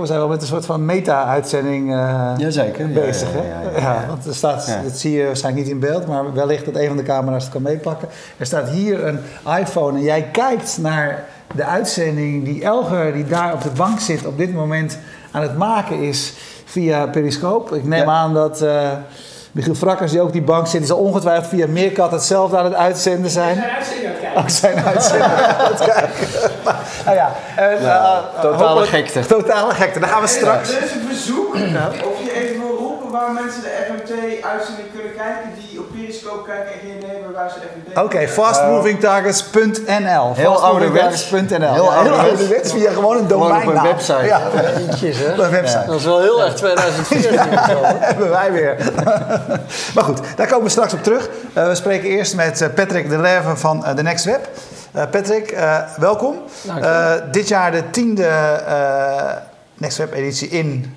We zijn wel met een soort van meta-uitzending uh, Jazeker. bezig. Ja, ja, ja, ja, want er staat, dat zie je waarschijnlijk niet in beeld, maar wellicht dat een van de camera's het kan meepakken. Er staat hier een iPhone en jij kijkt naar de uitzending die Elger, die daar op de bank zit, op dit moment aan het maken is via Periscope. Ik neem aan dat. Uh, Michiel Frakkers, die ook die bank zit, die zal ongetwijfeld via Meerkat hetzelfde aan het uitzenden zijn. Zijn uitzending aan het kijken. Ook zijn uitzending aan het kijken. Maar, nou ja, en, nou, uh, totale gekte. Totale gekte. Dan gaan we straks. Er is een verzoek of je even wil roepen waar mensen de FMT-uitzending kunnen kijken die op Periscope kijken en geen idee hebben waar ze FMT Oké, okay, fastmovingtargets.nl. Heel ouderwets.nl. Heel ouderwets via gewoon een domeinnaam. Gewoon op een website. Ja. Eentjes, hè? Een website. Dat is wel heel erg 2014. Ja, hebben wij weer. maar goed, daar komen we straks op terug. Uh, we spreken eerst met uh, Patrick de Leve van uh, The Next Web. Patrick, welkom. dit jaar de tiende Next Web editie in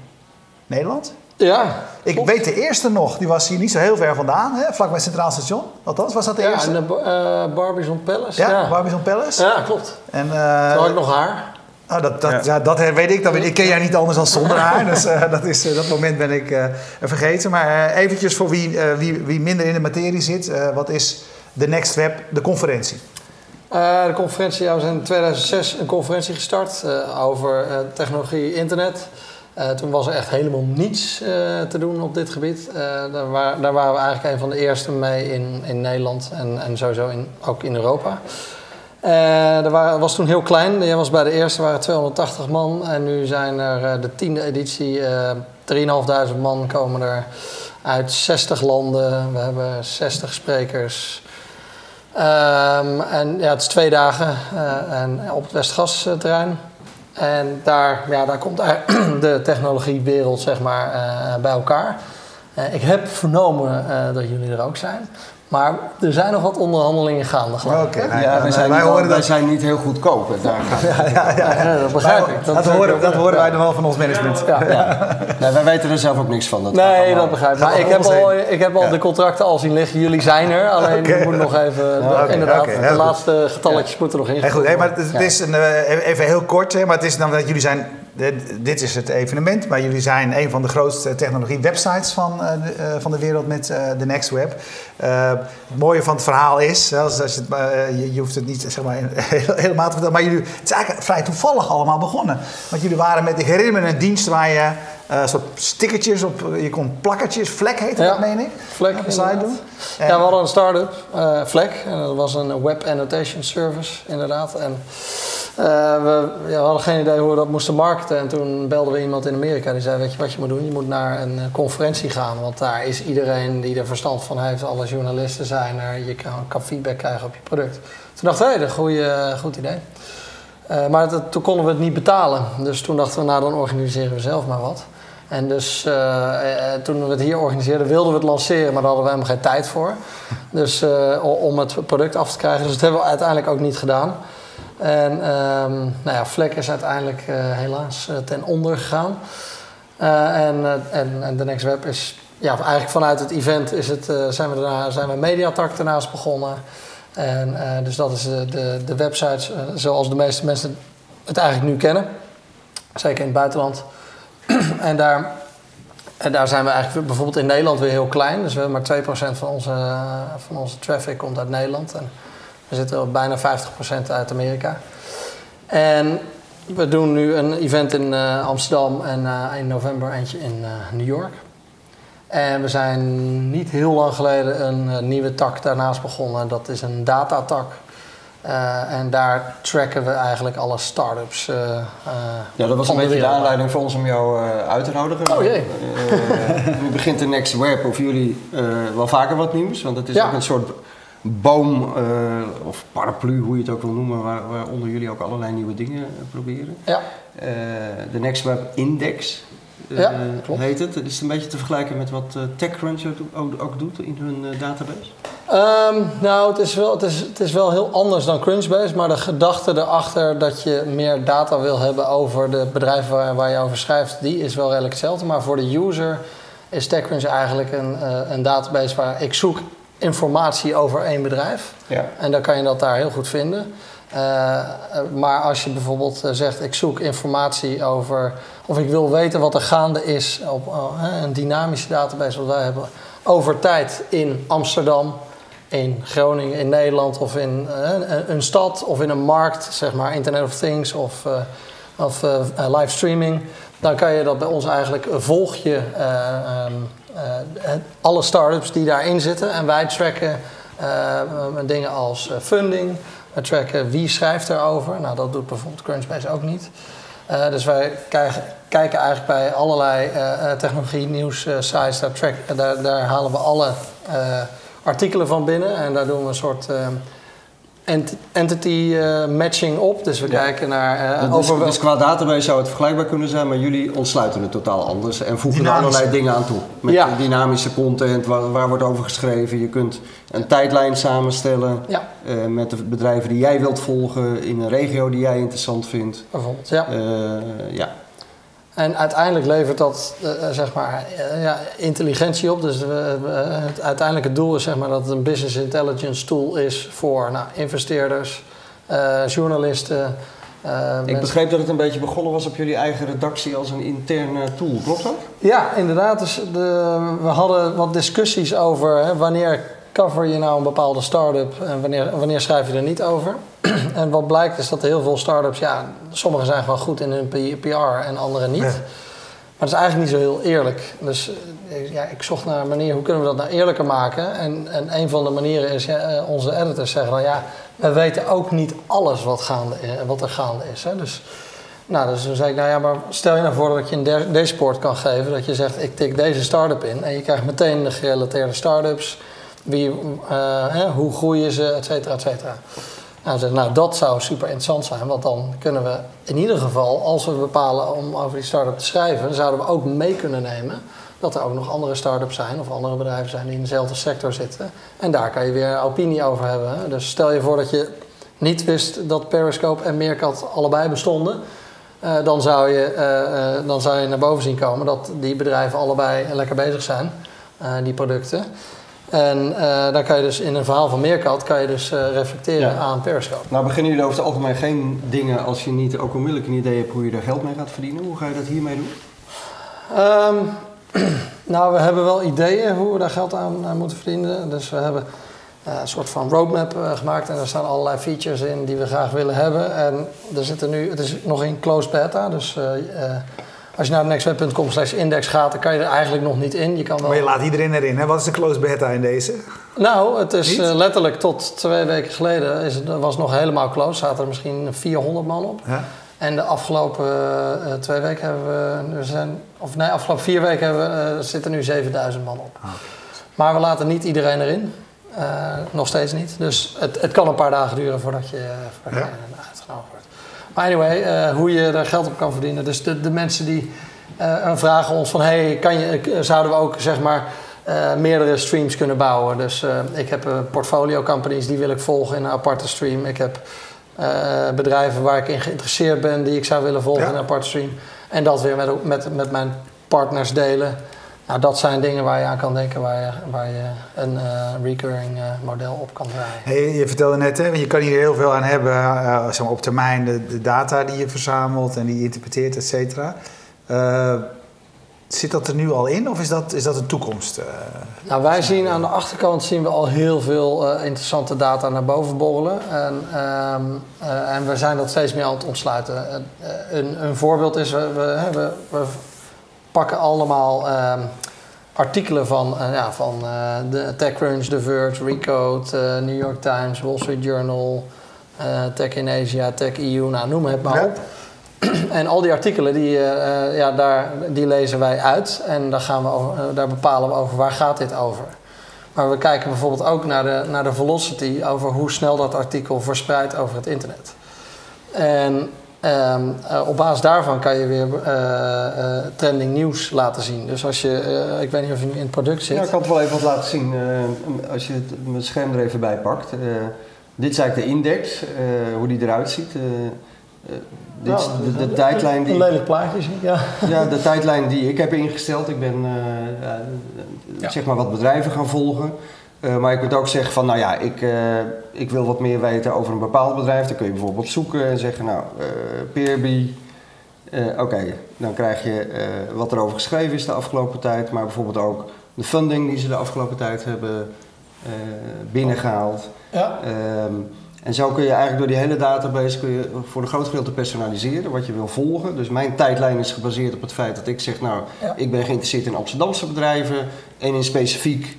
Nederland. Ja. Ik weet de eerste nog, die was hier niet zo heel ver vandaan, hè? vlakbij Centraal Station. Althans, was dat de ja, eerste? Ja, de uh, Barbizon Palace. Ja, ja. Barbizon Palace. Ja, klopt. En, uh, Toen had ik nog haar. Oh, dat, dat, ja. ja. dat weet ik. Dat weet, ik ken jij niet anders dan zonder haar. Dus uh, dat, is, uh, dat moment ben ik uh, vergeten. Maar eventjes voor wie, wie, wie, minder in de materie zit. wat is de Next Web, de conferentie? de conferentie, ja, we zijn in 2006 een conferentie gestart over technologie internet. Uh, toen was er echt helemaal niets uh, te doen op dit gebied. Uh, daar, daar, waren we eigenlijk een van de eerste mee in, in Nederland en, en sowieso in, ook in Europa. dat was toen heel klein. Je was bij de eerste waren 280 man en nu zijn er de tiende editie 3.500 man komen er uit 60 landen. We hebben 60 sprekers. Um, en ja, het is twee dagen en op het Westgasterrein. En daar, ja, daar komt de technologiewereld zeg maar, uh, bij elkaar. Uh, ik heb vernomen uh, dat jullie er ook zijn. Maar er zijn nog wat onderhandelingen gaande. Oké, okay, ja, wij, zijn, wij, horen wij zijn niet heel goedkoop. Daar ja, ja, ja, ja, dat begrijp ik. Dat, dat, horen, dat horen wij dan wel van ons management. Ja, ja. nee, wij weten er zelf ook niks van. Dat nee, dat begrijp ik. Maar ik heb al, ik heb al de contracten al zien liggen. Jullie zijn er. Alleen okay. we moeten nog even... Okay, inderdaad, okay, de laatste getalletjes moeten nog in. Hey, goed, hey, maar het, is een, even heel kort. Hè, maar het is dan dat jullie zijn... Dit is het evenement, maar jullie zijn een van de grootste technologie-websites van, uh, de, uh, van de wereld met uh, de Next Web. het mooie van het verhaal is, als, als je, het, je, je, hoeft het niet zeg maar, helemaal te vertellen, maar jullie, het is eigenlijk vrij toevallig allemaal begonnen. Want jullie waren met, ik herinner me een dienst waar je uh, soort stickertjes op, je kon plakkertjes, Vlek heette ja, dat, meen ik? Vlek, site doen. En ja, we hadden een start-up, Vlek, en dat was een web annotation service, inderdaad. En uh, we, hadden geen idee hoe we dat moesten marketen. En toen belden we iemand in Amerika die zei: Weet je wat je moet doen? Je moet naar een conferentie gaan. Want daar is iedereen die er verstand van heeft. Alle journalisten zijn er. Je kan, feedback krijgen op je product. Toen dachten Hé, hey, is een goed idee. Maar toen konden we het niet betalen. Dus toen dachten we: Nou, dan organiseren we zelf maar wat. En dus toen we het hier organiseerden, wilden we het lanceren, maar daar hadden we helemaal geen tijd voor. Dus om het product af te krijgen. Dus dat hebben we uiteindelijk ook niet gedaan. En um, nou ja, Vlek is uiteindelijk uh, helaas uh, ten onder gegaan. Uh, en, en, en de Next Web is, ja, eigenlijk vanuit het event is het, zijn, we daarna, zijn we Mediatak daarnaast begonnen. En dus dat is de, de, de websites zoals de meeste mensen het eigenlijk nu kennen. Zeker in het buitenland. en, daar, en daar zijn we eigenlijk bijvoorbeeld in Nederland weer heel klein. Dus we hebben maar 2% van onze, van onze traffic komt uit Nederland. En, we zitten bijna 50% uit Amerika. En we doen nu een event in uh, Amsterdam en uh, in november eentje in uh, New York. En we zijn niet heel lang geleden een nieuwe tak daarnaast begonnen. Dat is een datatak. en daar tracken we eigenlijk alle start-ups. ja, dat was een beetje de aanleiding voor ons om jou uit te nodigen. Oh jee. nu begint de Next Web of jullie wel vaker wat nieuws. Want het is ja. ook een soort boom uh, of paraplu, hoe je het ook wil noemen, waar, waaronder jullie ook allerlei nieuwe dingen proberen. Ja. Uh, de Next Web Index ja, klopt. heet het. Is het een beetje te vergelijken met wat TechCrunch ook, doet in hun database? Um, nou, het is, wel, het, is, het is wel heel anders dan Crunchbase, maar de gedachte erachter dat je meer data wil hebben over de bedrijven waar, waar je over schrijft, die is wel redelijk hetzelfde. Maar voor de user is TechCrunch eigenlijk een, een database waar ik zoek informatie over één bedrijf. Ja. En dan kan je dat daar heel goed vinden. Eh, eh, maar als je bijvoorbeeld eh, zegt, ik zoek informatie over, of ik wil weten wat er gaande is op uh, een dynamische database wat wij hebben, over tijd in Amsterdam, in Groningen, in Nederland of in een, een, stad of in een markt, zeg maar Internet of Things of, of livestreaming, dan kan je dat bij ons eigenlijk volg je um, alle startups die daarin zitten en wij tracken dingen als funding. We tracken wie schrijft erover. Nou, dat doet bijvoorbeeld Crunchbase ook niet. Uh, dus wij kijken, eigenlijk bij allerlei uh, technologie nieuws sites. Daar, track, daar, daar, halen we alle artikelen van binnen. En daar doen we een soort entity uh, matching op. Dus we kijken naar... Uh, over dus qua database zou het vergelijkbaar kunnen zijn, maar jullie ontsluiten het totaal anders en voegen er allerlei dingen aan toe. Met ja. dynamische content, waar, waar, wordt over geschreven. Je kunt een tijdlijn samenstellen ja. uh, met de bedrijven die jij wilt volgen in een regio die jij interessant vindt. Bijvoorbeeld, ja. ja. En uiteindelijk levert dat uh, zeg maar, uh, ja, intelligentie op. Dus uh, het uiteindelijke doel is zeg maar, dat het een business intelligence tool is voor nou, investeerders, journalisten. Ik begreep dat het een beetje begonnen was op jullie eigen redactie als een interne tool, klopt dat? Ja, inderdaad. Dus de, we hadden wat discussies over hè, wanneer cover je nou een bepaalde start-up en wanneer, wanneer schrijf je er niet over. en wat blijkt is dat heel veel start-ups, ja, sommige zijn gewoon goed in hun PR en andere niet. Maar dat is eigenlijk niet zo heel eerlijk. Dus eh, ja, ik zocht naar een manier, hoe kunnen we dat nou eerlijker maken? En, en een van de manieren is, ja, eh, onze editors zeggen dan, ja, we weten ook niet alles wat, gaande, wat er gaande is. Hè? Dus, nou, dus toen zei ik, nou ja, maar stel je nou voor dat je een dashboard kan geven, dat je zegt, ik tik deze start-up in en je krijgt meteen de gerelateerde start-ups, wie, uh, hoe groeien ze, et cetera, et cetera. Nou, zeg, nou, dat zou super interessant zijn, want dan kunnen we in ieder geval, als we bepalen om over die start-up te schrijven, zouden we ook mee kunnen nemen dat er ook nog andere start-ups zijn of andere bedrijven zijn die in dezelfde sector zitten. En daar kan je weer opinie over hebben. Dus stel je voor dat je niet wist dat Periscope en Meerkat allebei bestonden. Uh, dan, zou je, uh, uh, dan zou je naar boven zien komen dat die bedrijven allebei lekker bezig zijn, die producten. En uh, dan kan je dus in een verhaal van Meerkat kan je dus uh, reflecteren aan Periscope. Nou beginnen jullie over het algemeen geen dingen als je niet ook onmiddellijk een idee hebt hoe je er geld mee gaat verdienen. Hoe ga je dat hiermee doen? Um, nou, we hebben wel ideeën hoe we daar geld aan, aan moeten verdienen. Dus we hebben uh, een soort van roadmap gemaakt en daar staan allerlei features in die we graag willen hebben. En er zitten nu, het is nog in closed beta, dus als je naar nextweb.com slash index gaat, dan kan je er eigenlijk nog niet in. Je kan wel... Maar je laat iedereen erin. Hè? Wat is de closed beta in deze? Nou, het is uh, letterlijk tot twee weken geleden is het, was nog helemaal closed. Zaten er misschien 400 man op. Ja. En de afgelopen uh, twee weken hebben we, we zijn, of nee, afgelopen vier weken hebben we, uh, zitten nu 7000 man op. Ah, Maar we laten niet iedereen erin. nog steeds niet. Dus het, het kan een paar dagen duren voordat je, voordat ja. je uitgenodigd wordt. Maar anyway, uh, hoe je daar geld op kan verdienen. Dus de, de mensen die uh, vragen ons van... hey, kan je, eh, zouden we ook zeg maar... Uh, meerdere streams kunnen bouwen. Dus ik heb portfolio companies die wil ik volgen in een aparte stream. Ik heb bedrijven waar ik in geïnteresseerd ben die ik zou willen volgen ja. in een aparte stream. En dat weer met, met, met mijn partners delen. Nou, dat zijn dingen waar je aan kan denken, waar je, waar je een uh, recurring uh, model op kan draaien. Hey, je vertelde net, hè, je kan hier heel veel aan hebben uh, zeg maar op termijn, de, de, data die je verzamelt en die je interpreteert, et cetera. zit dat er nu al in of is dat, is dat een toekomst? nou, wij zien aan de achterkant zien we al heel veel interessante data naar boven borrelen. En, um, en we zijn dat steeds meer aan het ontsluiten. een, een voorbeeld is, we, we, we, we pakken allemaal uh, artikelen van, uh, ja, van uh, de TechCrunch, The Verge, Recode, uh, New York Times, Wall Street Journal, Tech in Asia, Tech EU, nou, noem het maar op. en al die artikelen, die, ja, daar, die lezen wij uit en daar, gaan we over, daar bepalen we over waar gaat dit over. Maar we kijken bijvoorbeeld ook naar de, naar de velocity over hoe snel dat artikel verspreidt over het internet. En Um, uh, op basis daarvan kan je weer uh, uh, trending nieuws laten zien. Dus als je, ik weet niet of je in het product zit. Ja, ik kan het wel even wat laten zien als je het, mijn scherm er even bij pakt. dit is eigenlijk de index, hoe die eruit ziet. dit is nou, de, de, tijdlijn die. Een lelijk plaatje zie ja. Ja, de tijdlijn die ik heb ingesteld. Ik ben ja. zeg maar wat bedrijven gaan volgen. Eh, maar je kunt ook zeggen van, nou ja, ik, eh, ik wil wat meer weten over een bepaald bedrijf. Dan kun je bijvoorbeeld zoeken en zeggen, nou, eh Peerby. Oké, dan krijg je wat er over geschreven is de afgelopen tijd. Maar bijvoorbeeld ook de funding die ze de afgelopen tijd hebben eh, binnengehaald. Ja. Ehm, en zo kun je eigenlijk door die hele database kun je voor een groot gedeelte personaliseren wat je wil volgen. Dus mijn tijdlijn is gebaseerd op het feit dat ik zeg, nou, Ja. ik ben geïnteresseerd in Amsterdamse bedrijven en in specifiek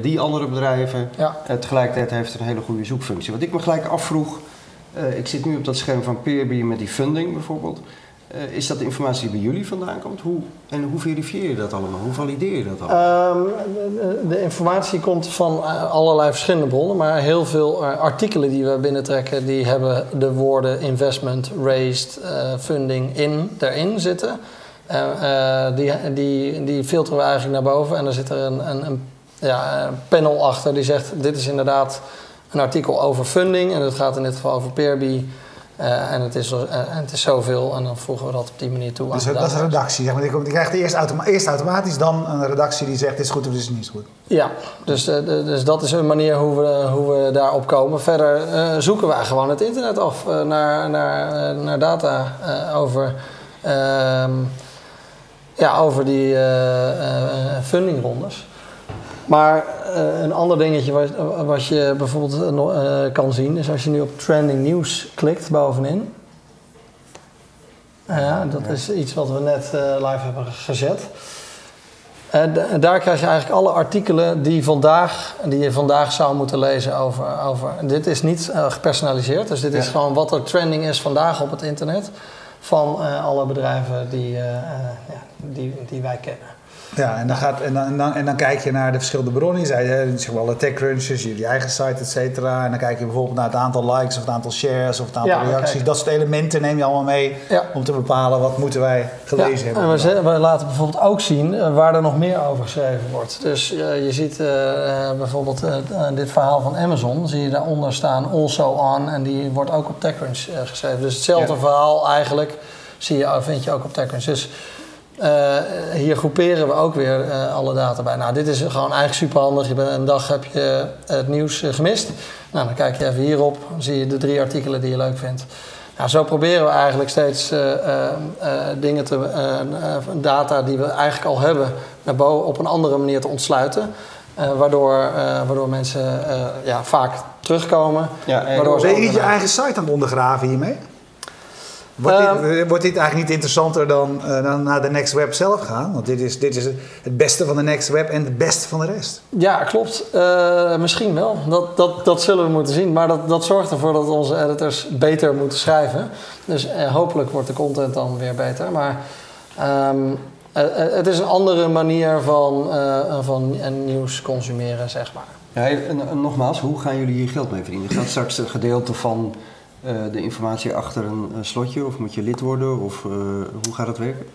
die andere bedrijven. Ja. Eh, tegelijkertijd heeft het een hele goede zoekfunctie. Wat ik me gelijk afvroeg, eh, ik zit nu op dat scherm van Peerby met die funding bijvoorbeeld. Eh, is dat de informatie die bij jullie vandaan komt? Hoe, en hoe verifieer je dat allemaal? Hoe valideer je dat allemaal? Ehm, de, de informatie komt van eh, allerlei verschillende bronnen, maar heel veel eh, artikelen die we binnentrekken, die hebben de woorden investment, raised, eh, funding in erin zitten. Eh, eh, die, die, die filteren we eigenlijk naar boven en dan zit er een, een, een ja, een panel achter die zegt: dit is inderdaad een artikel over funding en het gaat in dit geval over Peerby. Eh, en, het is, eh, en het is zoveel en dan voegen we dat op die manier toe. aan Dus de dat is een redactie. Zeg maar. Je krijgt eerst, automa eerst automatisch, dan een redactie die zegt dit is goed of dit is niet goed. Ja, dus, eh, dus dat is een manier hoe we, hoe we daarop komen. Verder zoeken wij gewoon het internet af naar, naar, naar data over, ehm, ja, over die fundingrondes. Maar eh, een ander dingetje wat, wat je bijvoorbeeld eh, eh, kan zien is als je nu op trending news klikt bovenin. Ja, dat is iets wat we net live hebben gezet. D- daar krijg je eigenlijk alle artikelen die, vandaag, die je vandaag zou moeten lezen over. over. Dit is niet gepersonaliseerd, dus dit is gewoon wat er trending is vandaag op het internet. Van alle bedrijven die, ja, die, die wij kennen. Ja, en dan, gaat, en, dan, en, dan, en dan kijk je naar de verschillende bronnen. Je zei, zeg maar alle TechCrunchers, jullie eigen site, et cetera. En dan kijk je bijvoorbeeld naar het aantal likes of het aantal shares of het aantal Ja, reacties. kijk. Dat soort elementen neem je allemaal mee Ja. om te bepalen wat moeten wij gelezen Ja, hebben. En we, laten bijvoorbeeld ook zien eh, waar er nog meer over geschreven wordt. Dus eh, je ziet eh, bijvoorbeeld dit verhaal van Amazon, zie je daaronder staan also on en die wordt ook op TechCrunch geschreven. Dus hetzelfde verhaal eigenlijk zie je, vind je ook op TechCrunch. Dus eh, hier groeperen we ook weer eh, alle data bij. Nou, dit is gewoon eigenlijk super handig. Je bent, een dag heb je het nieuws eh, gemist. Nou, dan kijk je even hierop, dan zie je de drie artikelen die je leuk vindt. Nou, zo proberen we eigenlijk steeds eh, eh, eh, dingen te, eh, eh, data die we eigenlijk al hebben, naar boven op een andere manier te ontsluiten. Eh, waardoor, eh, waardoor mensen eh, ja, vaak terugkomen. Ja, waardoor ze Ben je je eigen site aan het ondergraven hiermee? Wordt, Ehm. dit, wordt dit eigenlijk niet interessanter dan, eh, dan naar de Next Web zelf gaan? Want dit is, dit is het beste van de Next Web en het beste van de rest. Ja, klopt. Eh, misschien wel. Dat, dat, dat zullen we moeten zien. Maar dat, dat zorgt ervoor dat onze editors beter moeten schrijven. Dus eh, hopelijk wordt de content dan weer beter. Maar ehm, eh, eh, het is een andere manier van, eh, van nieuws consumeren, zeg maar. Ja, en, en nogmaals, hoe gaan jullie hier geld mee verdienen? Gaat straks een gedeelte van de informatie achter een, slotje? Of moet je lid worden? Of eh, hoe gaat het werken?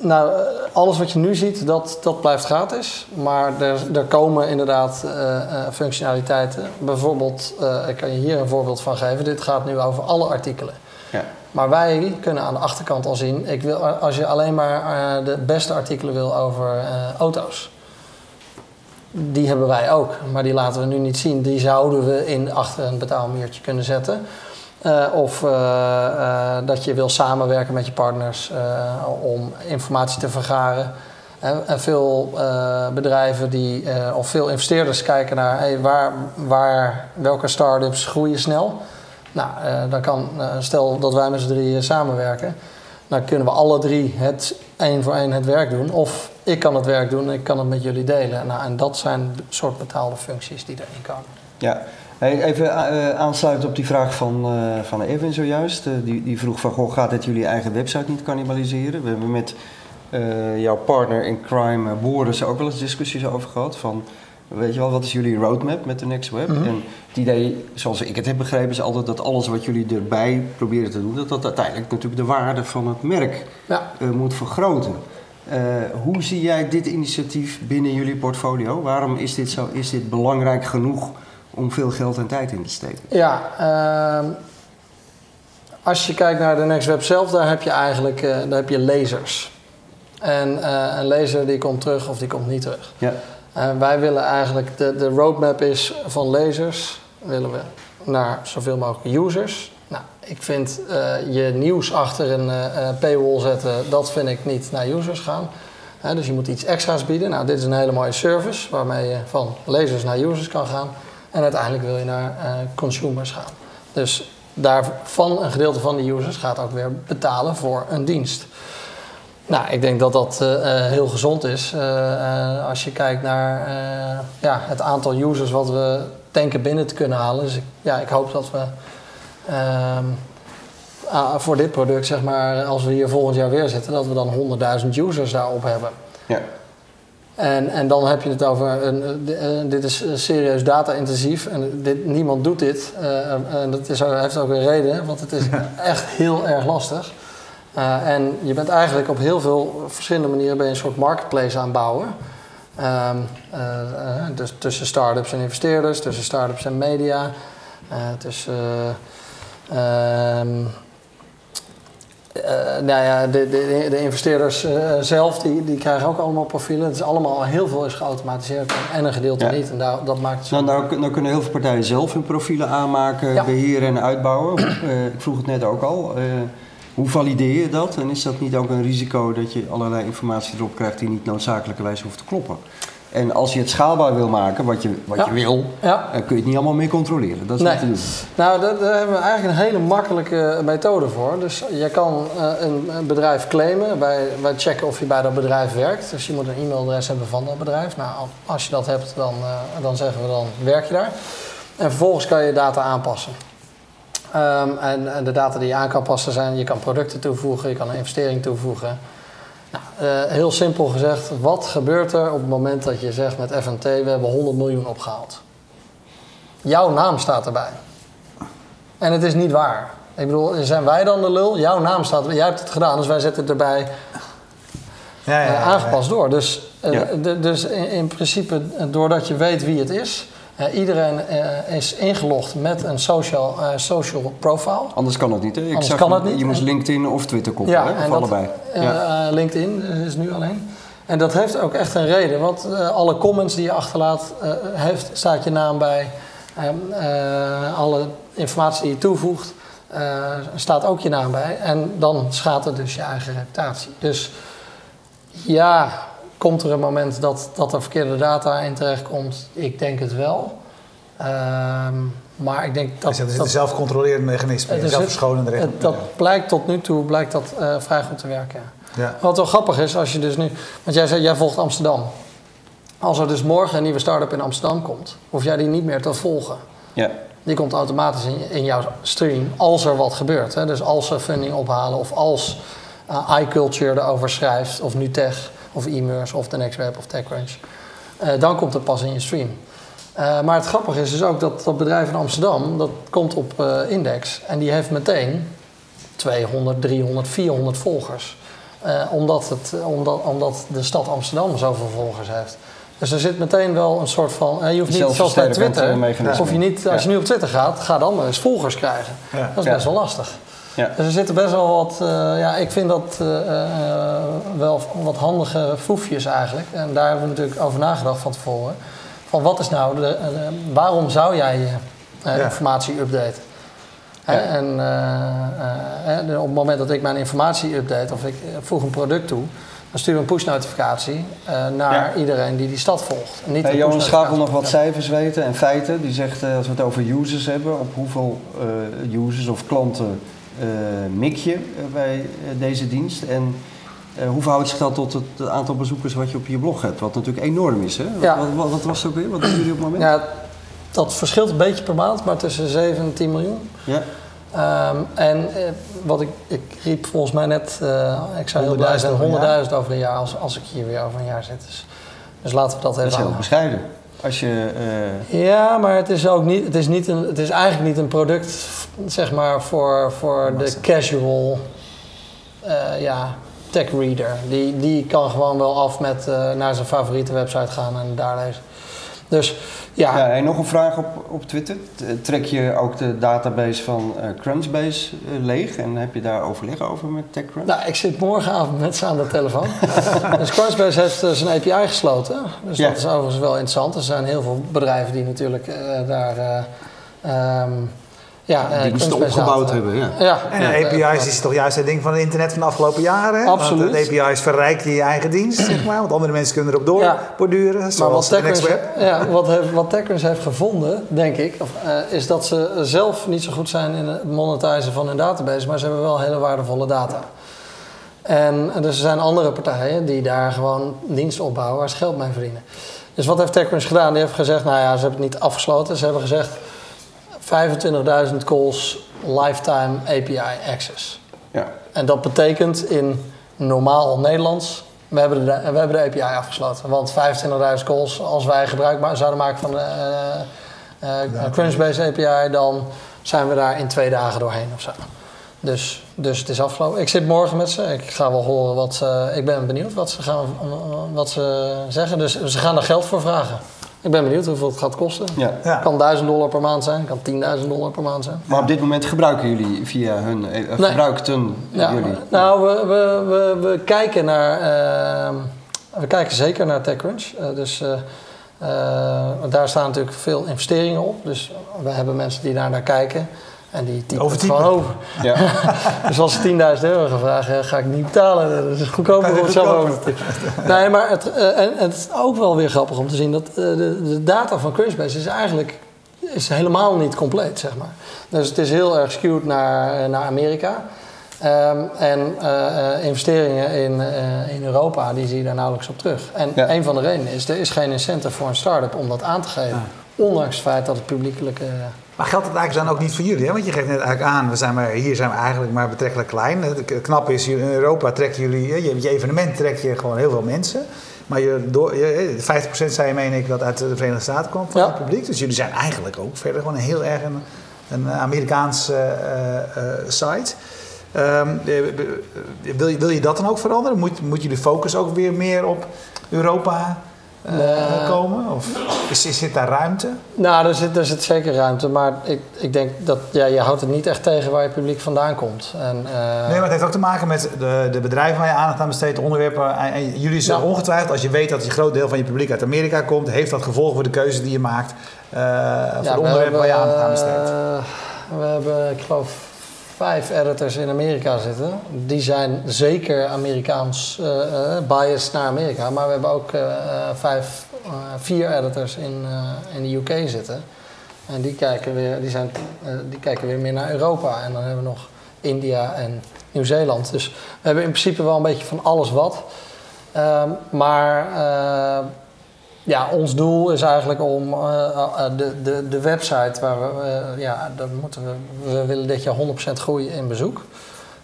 Nou, eh, alles wat je nu ziet, dat, dat blijft gratis. Maar er, er komen inderdaad eh, eh, functionaliteiten. Bijvoorbeeld, eh, ik kan je hier een voorbeeld van geven. Dit gaat nu over alle artikelen. Ja. Maar wij kunnen aan de achterkant al zien, ik wil, als je alleen maar eh, de beste artikelen wil over eh, auto's. Die hebben wij ook, maar die laten we nu niet zien. Die zouden we in achter een betaalmuurtje kunnen zetten. Eh, of eh, eh, dat je wil samenwerken met je partners om informatie te vergaren. En, veel bedrijven die, of veel investeerders kijken naar waar, waar, welke start-ups groeien snel. Nou, dan kan, stel dat wij met z'n drieën samenwerken, dan kunnen we alle drie het één voor één het werk doen. Of ik kan het werk doen en ik kan het met jullie delen. Nou, en dat zijn soort betaalde functies die erin komen. Ja, Hey, even eh, aansluiten op die vraag van, eh van Evan zojuist. Eh, die, die vroeg van, goh, gaat dit jullie eigen website niet cannibaliseren? We hebben met eh, jouw partner in crime, Boris, ook wel eens discussies over gehad. Van, weet je wel, wat is jullie roadmap met de Next Web? Mhm. En het idee, zoals ik het heb begrepen, is altijd dat alles wat jullie erbij proberen te doen, dat dat uiteindelijk natuurlijk de waarde van het merk Ja. eh, moet vergroten. Eh, hoe zie jij dit initiatief binnen jullie portfolio? Waarom is dit, zo, is dit belangrijk genoeg om veel geld en tijd in te steken? Ja, ehm, als je kijkt naar de Next Web zelf, daar heb je eigenlijk eh, daar heb je lasers. En eh, een laser die komt terug of die komt niet terug. Ja, En wij willen eigenlijk, de, de roadmap is van lezers, willen we naar zoveel mogelijk users. Nou, ik vind eh, je nieuws achter een eh, eh, paywall zetten, dat vind ik niet naar users gaan. Dus je moet iets extra's bieden. Nou, dit is een hele mooie service waarmee je van lezers naar users kan gaan. En uiteindelijk wil je naar eh, consumers gaan. Dus daarvan een gedeelte van die users gaat ook weer betalen voor een dienst. Nou, ik denk dat dat eh, eh, heel gezond is. Als je kijkt naar ja, het aantal users wat we denken binnen te kunnen halen. Dus ja, ik hoop dat we ehm, ah, voor dit product, zeg maar, als we hier volgend jaar weer zitten, dat we dan 100.000 users daarop hebben. Ja. En, en dan heb je het over, een, eh, dit is eh, serieus data-intensief en dit, niemand doet dit. Eh, en dat is, heeft ook een reden, want het is echt heel erg lastig. Eh, en je bent eigenlijk op heel veel verschillende manieren ben je een soort marketplace aan het bouwen. Ehm, eh, eh, dus tussen start-ups en investeerders, tussen start-ups en media, eh, tussen... eh, eh, nou ja, de, de, de investeerders eh, zelf, die, die krijgen ook allemaal profielen. Het is allemaal, heel veel is geautomatiseerd en een gedeelte Ja. niet. En daar, dat maakt het zo Nou, nou, nou kunnen heel veel partijen zelf hun profielen aanmaken, Ja. beheren en uitbouwen. Eh, ik vroeg het net ook al. Hoe valideer je dat? En is dat niet ook een risico dat je allerlei informatie erop krijgt die niet noodzakelijkerwijs hoeft te kloppen? En als je het schaalbaar wil maken, wat je, wat Ja. je wil, Ja. dan kun je het niet allemaal meer controleren. Dat is Nee. niet te doen. Nou, daar, daar hebben we eigenlijk een hele makkelijke methode voor. Dus je kan eh, een, een bedrijf claimen. Wij, wij checken of je bij dat bedrijf werkt. Dus je moet een e-mailadres hebben van dat bedrijf. Nou, al- als je dat hebt, dan, eh, dan zeggen we dan werk je daar. En vervolgens kan je data aanpassen. Ehm, en, en de data die je aan kan passen zijn, je kan producten toevoegen, je kan een investering toevoegen. Nou, eh, heel simpel gezegd, wat gebeurt er op het moment dat je zegt met FNT, we hebben 100 miljoen opgehaald? Jouw naam staat erbij. En het is niet waar. Ik bedoel, zijn wij dan de lul? Jouw naam staat erbij. Jij hebt het gedaan, dus wij zetten het erbij Ja, ja, ja, eh, ja. aangepast door. Dus, eh, Ja. dus in, in principe, doordat je weet wie het is, eh, iedereen eh, is ingelogd met een social, eh, social profile. Anders kan het niet. Hè? Ik Anders zag kan je- het niet. Je moest LinkedIn of Twitter koppelen, hè? of dat, allebei. ja. LinkedIn is nu alleen. En dat heeft ook echt een reden, want alle comments die je achterlaat, heeft, staat je naam bij. Ehm, eh, alle informatie die je toevoegt, staat ook je naam bij. En dan schaadt het dus je eigen reputatie. Dus ja, komt er een moment dat, dat er verkeerde data in terechtkomt? Ik denk het wel. Ehm, maar ik denk dat... Het is dat een zelfcontrolerend mechanisme, een is zelfverschonende dat blijkt tot nu toe blijkt dat, eh, vrij goed te werken. Ja. Wat wel grappig is, als je dus nu... Want jij zei, jij volgt Amsterdam. Als er dus morgen een nieuwe start-up in Amsterdam komt... hoef jij die niet meer te volgen. ja. Die komt automatisch in, in jouw stream als er wat gebeurt. Hè? Dus als ze funding ophalen of als uh, iCulture erover schrijft... of Nutech of e-merse of The Next Web of TechCrunch... eh, dan komt het pas in je stream. Eh, maar het grappige is dus ook dat dat bedrijf in Amsterdam... dat komt op eh, Index en die heeft meteen 200, 300, 400 volgers. Omdat, het, omdat, omdat de stad Amsterdam zoveel volgers heeft. Dus er zit meteen wel een soort van... je hoeft niet zoals bij Twitter... Hoef je niet, als je nu op Twitter gaat, ga dan maar eens volgers krijgen. Ja. Dat is best wel lastig. Ja. Dus er zitten best wel wat... eh, ja, ik vind dat eh, eh, wel wat handige foefjes eigenlijk. En daar hebben we natuurlijk over nagedacht van tevoren. Van wat is nou... De, waarom zou jij je informatie updaten? Ja. En op het moment dat ik mijn informatie update of ik voeg een product toe, dan stuur ik een push-notificatie naar Ja. iedereen die die stad volgt. En niet Hey, Johan push-notificatie. Schaap wil nog wat cijfers weten en feiten. Die zegt, eh, als we het over users hebben, op hoeveel users of klanten eh mik je eh, bij eh, deze dienst? En hoe verhoudt zich dat tot het aantal bezoekers wat je op je blog hebt? Wat natuurlijk enorm is, hè? Wat, Ja. wat, wat, wat was het ook weer? Wat doen jullie op het moment? Ja, dat verschilt een beetje per maand, maar tussen 7 en 10 miljoen. Ja. Ehm, en eh, wat ik, ik riep volgens mij net, ik zou heel blij 100.000 zijn, over een 100.000 over een jaar als, als ik hier weer over een jaar zit. Dus, dus laten we dat Dat even is heel bescheiden. Als je, eh, Ja, maar het is ook niet, het is niet een, het is eigenlijk niet een product, zeg maar, voor, voor de casual, eh, ja, tech reader. Die, die kan gewoon wel af met eh, naar zijn favoriete website gaan en daar lezen. Dus ja, Ja, en nog een vraag op, op Twitter. Trek je ook de database van eh, Crunchbase eh, leeg? En heb je daar overleg over met TechCrunch? Nou, ik zit morgenavond met ze aan de telefoon. dus Crunchbase heeft zijn API gesloten. Dus Ja. dat is overigens wel interessant. Er zijn heel veel bedrijven die natuurlijk eh, daar... eh, ehm, ja, eh, die moesten Crunchbase opgebouwd hebben, ja. Ja, En ja, de eh, API's is toch juist het ding van het internet van de afgelopen jaren? hè? Absoluut. Want de API's verrijken je eigen dienst, zeg maar. Want andere mensen kunnen erop Ja. doorborduren, Maar zoals wat Next TechCrunch, Web. ja, wat, heeft, wat gevonden, denk ik, of, eh, is dat ze zelf niet zo goed zijn in het monetizen van hun database, maar ze hebben wel hele waardevolle data. En dus er zijn andere partijen die daar gewoon diensten opbouwen waar ze geld mee verdienen. Dus wat heeft TechCrunch gedaan? Die heeft gezegd, nou ja, ze hebben het niet afgesloten. Ze hebben gezegd 25.000 calls lifetime API access. ja. En dat betekent in normaal Nederlands, we hebben de, we hebben de API afgesloten. Want 25.000 calls, als wij gebruik ma- zouden maken van de eh, eh, Crunchbase API, dan zijn we daar in twee dagen doorheen of zo. Dus, dus het is afgelopen. Ik zit morgen met ze. Ik ga wel horen wat ze. Ik ben benieuwd wat ze, gaan, wat ze zeggen. Dus ze gaan er geld voor vragen. Ik ben benieuwd hoeveel het gaat kosten. ja. Ja. Kan 1000 dollar per maand zijn, kan 10.000 dollar per maand zijn. Maar op dit moment gebruiken jullie via hun, eh, Nee. gebruikten Ja, jullie? nou, we, we, we, we kijken naar. ehm, we kijken zeker naar TechCrunch. Eh, dus eh, eh, daar staan natuurlijk veel investeringen op. Dus we hebben mensen die daar naar kijken. En die typen het gewoon over. Ja. Dus als ze 10.000 euro gaan vragen, ga ik niet betalen. Dat is goedkoper om het zelf over te. Nee, maar het, eh, en het is ook wel weer grappig om te zien dat eh, de, de data van Crunchbase is eigenlijk is helemaal niet compleet, zeg maar. Dus het is heel erg skewed naar, eh, naar Amerika. Ehm, en eh, eh, investeringen in, eh, in Europa, die zie je daar nauwelijks op terug. En Ja. een van de redenen is, er is geen incentive voor een start-up om dat aan te geven. Ondanks het feit dat het publiekelijk... eh, Maar geldt het eigenlijk dan ook niet voor jullie? Hè? Want je geeft net eigenlijk aan, we zijn maar, hier zijn we eigenlijk maar betrekkelijk klein. Het knappe is, in Europa trekken jullie, je, je evenement trek je gewoon heel veel mensen. Maar je, door, je, 50% zei je, meen ik, dat uit de Verenigde Staten kwam van Ja. het publiek. Dus jullie zijn eigenlijk ook verder gewoon een heel erg een, een Amerikaanse eh, eh, site. Ehm, eh, wil, je, wil je dat dan ook veranderen? Moet, moet je de focus ook weer meer op Europa eh, Nee. komen? Of is, is, zit daar ruimte? Nou, er zit, er zit zeker ruimte, maar ik, ik denk dat ja, je houdt het niet echt tegen waar je publiek vandaan komt. En, eh, Nee, maar het heeft ook te maken met de, de bedrijven waar je aandacht aan besteedt, de onderwerpen. En, en jullie zijn ongetwijfeld, als je weet dat een groot deel van je publiek uit Amerika komt, heeft dat gevolgen voor de keuze die je maakt eh, voor ja, de we onderwerpen waar je aandacht aan besteedt. eh, we hebben, ik geloof, vijf editors in Amerika zitten. Die zijn zeker Amerikaans eh, biased naar Amerika. Maar we hebben ook eh, vijf, vier editors in, in de UK zitten. En die kijken, weer, die, zijn, die kijken weer meer naar Europa. En dan hebben we nog India en Nieuw-Zeeland. Dus we hebben in principe wel een beetje van alles wat. Ehm, maar ja, ons doel is eigenlijk om eh, eh, de, de, de website waar we, eh, ja, dat moeten we, we willen dit jaar 100% groeien in bezoek.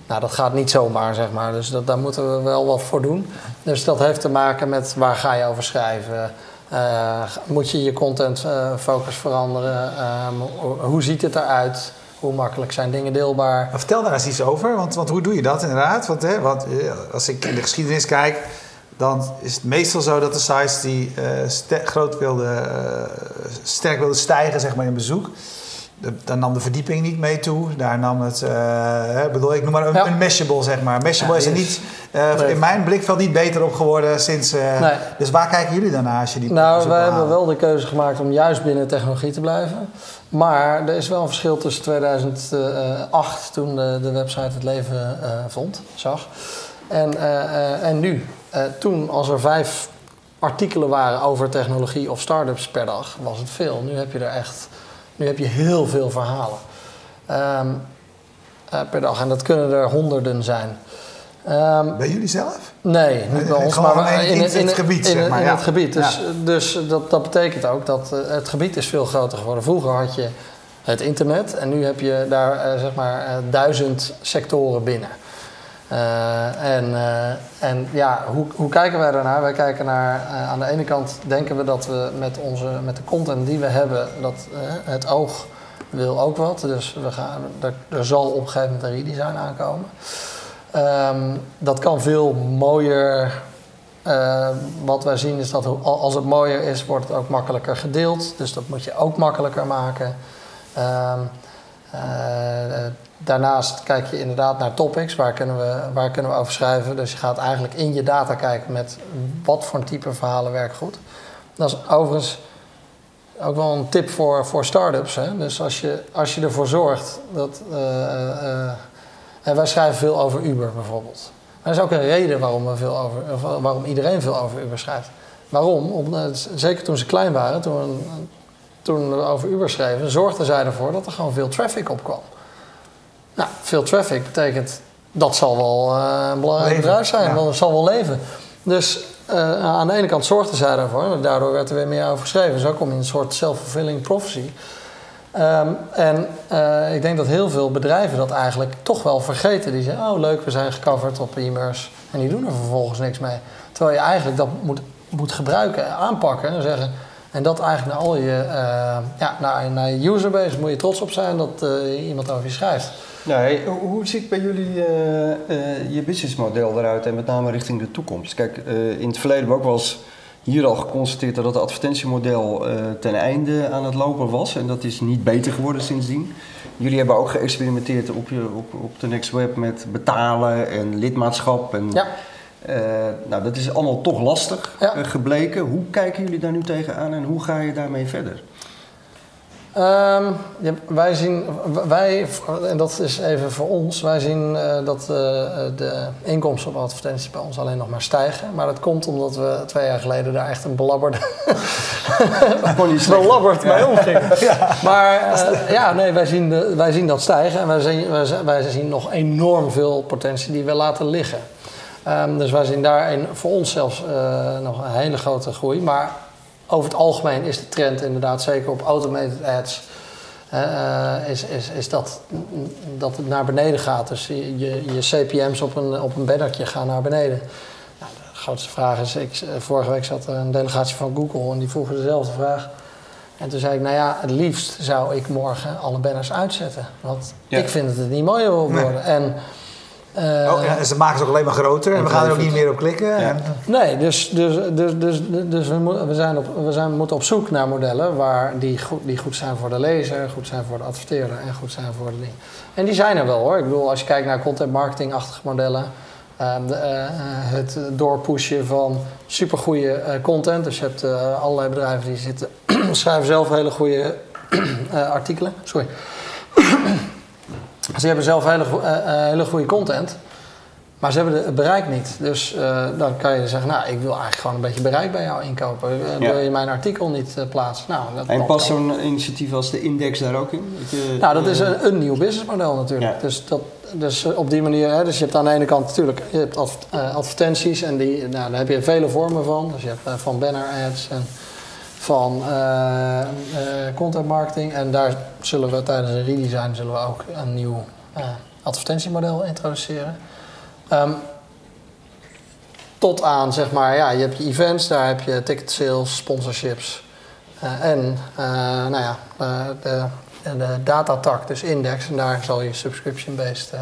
Nou, dat gaat niet zomaar, zeg maar. Dus dat, daar moeten we wel wat voor doen. Dus dat heeft te maken met waar ga je over schrijven. Moet je je content focus veranderen? Ehm, ho- hoe ziet het eruit? Hoe makkelijk zijn dingen deelbaar? Vertel daar eens iets over, want, want hoe doe je dat inderdaad? Want, hè, want als ik in de geschiedenis kijk, dan is het meestal zo dat de sites die eh, ster- groot wilden, eh, sterk wilden stijgen zeg maar, in bezoek, de- dan nam de verdieping niet mee toe. Daar nam het, eh, hè, bedoel, ik noem maar een, Ja. een Mashable, zeg maar. Mashable Ja, is er niet, Nee. in mijn blikveld niet beter op geworden sinds... Nee. Dus waar kijken jullie dan naar als je die Nou, wij hebben wel de keuze gemaakt om juist binnen technologie te blijven. Maar er is wel een verschil tussen 2008, toen de, de website het leven vond, zag, en, eh, eh, en nu. Eh, toen, als er vijf artikelen waren over technologie of start-ups per dag, was het veel. Nu heb je er echt, nu heb je heel veel verhalen Ehm, eh, per dag. En dat kunnen er honderden zijn. Ehm, Bij jullie zelf? Nee, niet bij ons, maar in- in het gebied, in, zeg maar, in ja. het gebied. Dus, Ja. dus dat, dat betekent ook dat het gebied is veel groter geworden. Vroeger had je het internet en nu heb je daar zeg maar duizend sectoren binnen. Eh, en, eh, en ja, hoe, hoe kijken wij daarnaar? Wij kijken naar, eh, aan de ene kant denken we dat we met, onze, met de content die we hebben, dat het oog wil ook wat. Dus we gaan, er, zal op een gegeven moment een redesign aankomen. Ehm, dat kan veel mooier wat wij zien is dat als het mooier is, wordt het ook makkelijker gedeeld. Dus dat moet je ook makkelijker maken. Eh, daarnaast kijk je inderdaad naar topics, waar kunnen, we, waar kunnen we over schrijven. Dus je gaat eigenlijk in je data kijken met wat voor een type verhalen werkt goed. Dat is overigens ook wel een tip voor, voor start-ups. Hè? Dus als je, als je ervoor zorgt dat. eh, eh, eh, en wij schrijven veel over Uber bijvoorbeeld. Er is ook een reden waarom, we veel over, waarom iedereen veel over Uber schrijft. Waarom? Om, eh, zeker toen ze klein waren, toen, toen we over Uber schreven, zorgden zij ervoor dat er gewoon veel traffic opkwam. Nou, veel traffic betekent dat zal wel eh, een belangrijk Leven, bedrijf zijn, ja. want het zal wel leven. Dus eh, aan de ene kant zorgden zij daarvoor, en daardoor werd er weer meer over geschreven. Zo kom je in een soort self-fulfilling prophecy. Ehm, en eh, ik denk dat heel veel bedrijven dat eigenlijk toch wel vergeten. Die zeggen, oh leuk, we zijn gecoverd op e-mails. En die doen er vervolgens niks mee. Terwijl je eigenlijk dat moet, moet gebruiken en aanpakken. En zeggen, en dat eigenlijk naar al je, ja, naar, naar je userbase moet je trots op zijn dat iemand over je schrijft. Hey, hoe- ziet bij jullie eh, eh, je businessmodel eruit en met name richting de toekomst? Kijk, eh, in het verleden hebben we ook wel eens hier al geconstateerd dat het advertentiemodel ten einde aan het lopen was. En dat is niet beter geworden sindsdien. Jullie hebben ook geëxperimenteerd op, je, op, op de Next Web met betalen en lidmaatschap. En, Ja. nou, dat is allemaal toch lastig Ja. gebleken. Hoe kijken jullie daar nu tegenaan en hoe ga je daarmee verder? Ehm, ja, wij zien, wij, en dat is even voor ons, wij zien eh, dat eh, de inkomsten op advertenties bij ons alleen nog maar stijgen. Maar dat komt omdat we twee jaar geleden daar echt een belabberde, belabberd mee omgingen. Maar eh, ja, nee, wij zien, de- wij zien dat stijgen en wij zien, wij, zien- nog enorm veel potentie die we laten liggen. Ehm, dus wij zien daar een, voor ons zelfs nog een hele grote groei. Maar over het algemeen is de trend inderdaad, zeker op automated ads, eh, is, is, is dat, dat het naar beneden gaat. Dus je, je, je CPM's op een, op een bannertje gaan naar beneden. Nou, de grootste vraag is, ik, vorige week zat er een delegatie van Google en die vroegen dezelfde vraag. En toen zei ik, nou ja, het liefst zou ik morgen alle banners uitzetten. Want Ja. ik vind dat het niet mooier wil Nee. worden. En, Oh, ja, en ze maken ze ook alleen maar groter en we gaan er ook niet meer op klikken. En, Nee, dus, dus, dus, dus, dus we, we, zijn op, we zijn, moeten op zoek naar modellen waar die, goed, die goed zijn voor de lezer, goed zijn voor de adverteerder en goed zijn voor de ding. En die zijn er wel hoor. Ik bedoel, als je kijkt naar content marketing-achtige modellen, ehm, de, eh, eh, het doorpushen van supergoeie eh, content. Dus je hebt eh, allerlei bedrijven die zitten, schrijven zelf hele goede eh, artikelen. Sorry. Ze hebben zelf hele, eh, eh, hele goede content. Maar ze hebben het bereik niet. Dus eh, dan kan je zeggen, nou, ik wil eigenlijk gewoon een beetje bereik bij jou inkopen. Ja. Wil je mijn artikel niet plaatsen? Nou, dat, En past zo'n initiatief als de Index daar ook in? Dat je, Nou, dat is een, een nieuw businessmodel natuurlijk. Ja. Dus, dat, dus op die manier, hè, dus je hebt aan de ene kant natuurlijk je hebt adv- advertenties en die, nou, daar heb je vele vormen van. Dus je hebt van banner ads en van eh, eh, content marketing. En daar zullen we tijdens een redesign zullen we ook een nieuw eh, advertentiemodel introduceren. Ehm, tot aan, zeg maar, ja, je hebt je events, daar heb je ticket sales, sponsorships. En, nou ja, de, de datatak, dus index. En daar zal je subscription-based...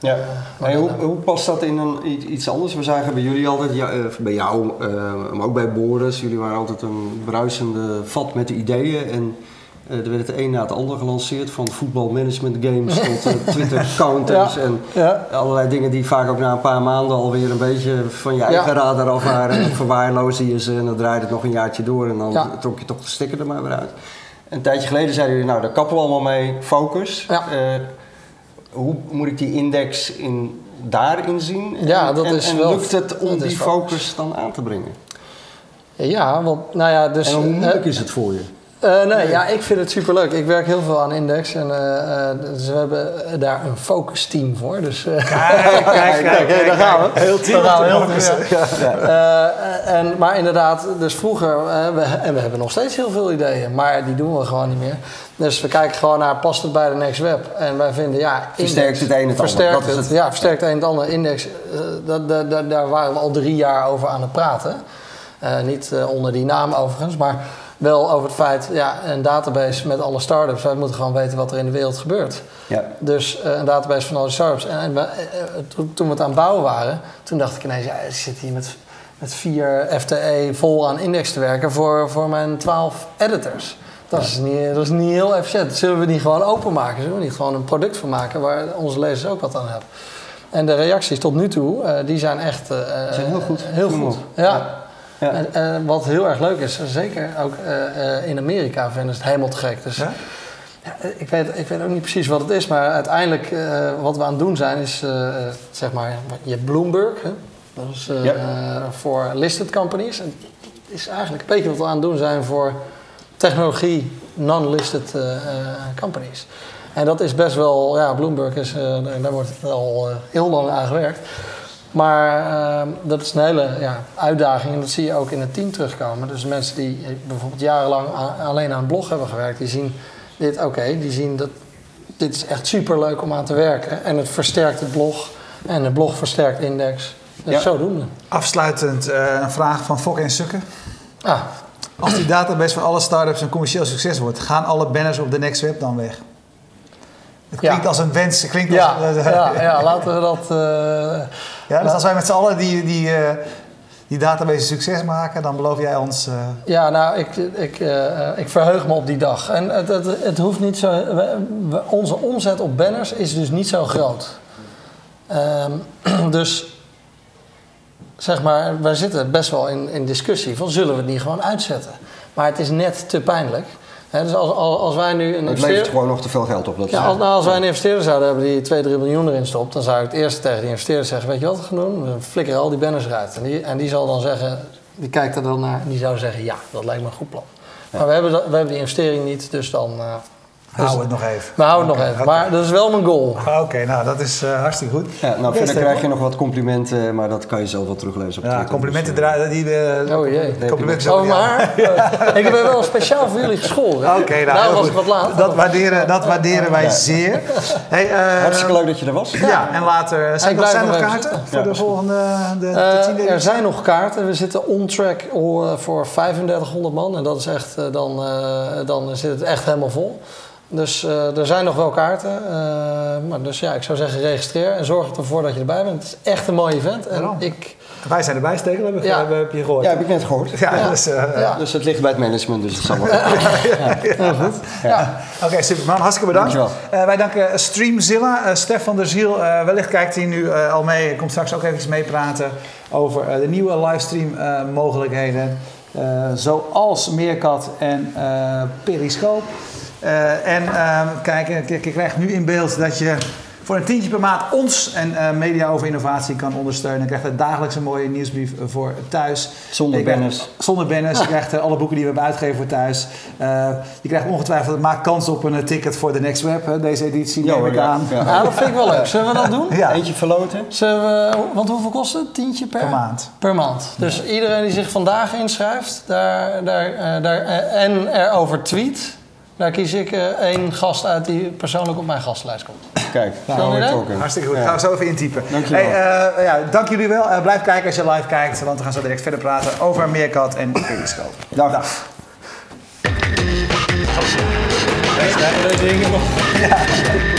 ja, eh, En hoe, hoe past dat in een, iets anders? We zagen bij jullie altijd, ja, eh, bij jou, eh, maar ook bij Boris, jullie waren altijd een bruisende vat met ideeën. En er werd het een na het ander gelanceerd, van voetbalmanagement games tot Twitter-counters Ja. en Ja, allerlei dingen die vaak ook na een paar maanden alweer een beetje van je eigen Ja. radar af waren. En verwaarloosde je ze en dan draaide het nog een jaartje door en dan trok je toch de sticker er maar weer uit. Een tijdje geleden zeiden jullie, nou daar kappen we allemaal mee, focus. Hoe moet ik die index in, daarin zien? Ja, En- dat en, is en wel- lukt het om die focus. dan aan te brengen? ja want, nou ja, dus... en hoe eh, moeilijk is het voor je? Eh, nee, ja, ik vind het superleuk. Ik werk heel veel aan Index en eh, eh, dus we hebben daar een focus team voor. Dus, eh, Kijk, kijk, kijk, Oké, daar gaan we. Heel team Daar gaan we. Eh, en, maar inderdaad, dus vroeger, we, en we hebben nog steeds heel veel ideeën, maar die doen we gewoon niet meer. Dus we kijken gewoon naar, past het bij de Next Web? En wij vinden, ja, Versterkt het een het ander, versterkt is het, het. Ja, versterkt het een het ander. Index, dat, dat, dat- daar waren we al drie jaar over aan het praten. Eh, niet onder die naam overigens, maar wel over het feit, ja, een database met alle start-ups. Wij moeten gewoon weten wat er in de wereld gebeurt. Ja. Dus uh, een database van alle start-ups. En, en uh, toen, we het aan het bouwen waren, toen dacht ik ineens, ja, ik zit hier met, met vier FTE vol aan index te werken voor, voor mijn 12 editors. Dat is, niet, dat is niet heel efficiënt. Zullen we die gewoon openmaken? Zullen we niet gewoon een product van maken waar onze lezers ook wat aan hebben? En de reacties tot nu toe, uh, die zijn echt uh, zijn heel goed. Heel goed. Ja. ja. Wat heel erg leuk is, zeker ook uh, in Amerika vinden ze het helemaal te gek. Dus, ja? ik, weet, ik weet ook niet precies wat het is, maar uiteindelijk wat we aan het doen zijn is, zeg maar, je hebt Bloomberg, hè? dat is voor listed companies. En het is eigenlijk een beetje wat we aan het doen zijn voor technologie non-listed companies. En dat is best wel, ja, Bloomberg is, daar wordt al heel lang aan gewerkt. Maar uh, dat is een hele ja, uitdaging en dat zie je ook in het team terugkomen. Dus mensen die bijvoorbeeld jarenlang alleen aan een blog hebben gewerkt, die zien dit oké, okay, die zien dat dit is echt super leuk om aan te werken. En het versterkt het blog en de blog versterkt index. Dus ja. zodoende. Afsluitend een vraag van Fok en Sukke. Ah. Als die database van alle startups een commercieel succes wordt, gaan alle banners op de Next Web dan weg? Het klinkt ja. als een wens. Het klinkt ja, als, uh, ja, ja, laten we dat... Uh, ja, dus als wij met z'n allen die, die, uh, die database succes maken, dan beloof jij ons... Ja, nou, ik, ik, ik verheug me op die dag. En het, het, het hoeft niet zo... We, onze omzet op banners is dus niet zo groot. Um, dus zeg maar, wij zitten best wel in, in discussie van zullen we het niet gewoon uitzetten. Maar het is net te pijnlijk. He, dus als, als, wij nu een het levert gewoon nog te veel geld op. Dat ja, als, nou, als wij een investeerder zouden hebben die 2, 3 miljoen erin stopt, dan zou ik het eerst tegen die investeerder zeggen: Weet je wat we gaan doen? We flikkeren al die banners eruit. En die, en die zal dan zeggen: Die kijkt er dan naar en die zou zeggen: Ja, dat lijkt me een goed plan. Ja. Maar we hebben, we hebben die investering niet, dus dan. Uh, we houden het nog even. We houden het okay, nog even. Okay. Maar dat is wel mijn goal. Oké, okay, nou dat is uh, hartstikke goed. Ja, nou, verder krijg je nog wat complimenten, maar dat kan je zelf wel teruglezen op Ja, complimenten draaien. Die, uh, oh jee. Complimenten mijn haar? ik heb wel speciaal voor jullie gescholden. Oké, okay, nou, nou was ik wat laat. Dat waarderen, dat waarderen wij ja. zeer. Hey, uh, Hartstikke leuk dat je er was. Ja, ja en later. Zijn, er, nog kaarten voor de volgende de, de tiende Er zijn nog kaarten. We zitten on track voor 3500 man. En dat is echt, dan, dan zit het echt helemaal vol. Dus uh, er zijn nog wel kaarten. Uh, maar dus ja, ik zou zeggen registreer en zorg ervoor dat je erbij bent. Het is echt een mooi event. En ik... Wij zijn erbij steken, heb, ja. heb, heb je gehoord. Ja, heb ik net gehoord. Ja, ja. Dus, uh, ja. dus het ligt bij het management, dus het zal wel. ja, goed. Oké, okay, Superman, hartstikke bedankt. wij danken Streamzilla. Stefan der Ziel, wellicht kijkt hij nu al mee. Komt straks ook even meepraten over de nieuwe livestream mogelijkheden. zoals Meerkat en Periscope. Uh, en uh, kijk, je krijgt nu in beeld dat je voor een tientje per maand ons en uh, media over innovatie kan ondersteunen. Je krijgt er dagelijks een mooie nieuwsbrief voor thuis. Zonder banners. Zonder banners. Je krijgt alle boeken die we hebben uitgegeven voor thuis. je krijgt ongetwijfeld, het maakt kans op een ticket voor de Next Web, hè, deze editie ja, neem ik ja, aan. Ja. ja. dat vind ik wel leuk. Zullen we dat doen? Ja. Eentje verloten. Zullen we, want hoeveel kost het? Tientje per? Per maand. Per maand. Dus iedereen die zich vandaag inschrijft daar, daar, daar, en erover tweet... Daar kies ik uh, één gast uit die persoonlijk op mijn gastenlijst komt. Kijk, nou, hartstikke goed. Ja. Gaan we zo even intypen. Dank, hey, uh, ja, dank jullie wel. Uh, blijf kijken als je live kijkt, want we gaan zo direct verder praten over Meerkat en Periscope. Dag. Dag. Deze dingen nog. Ja.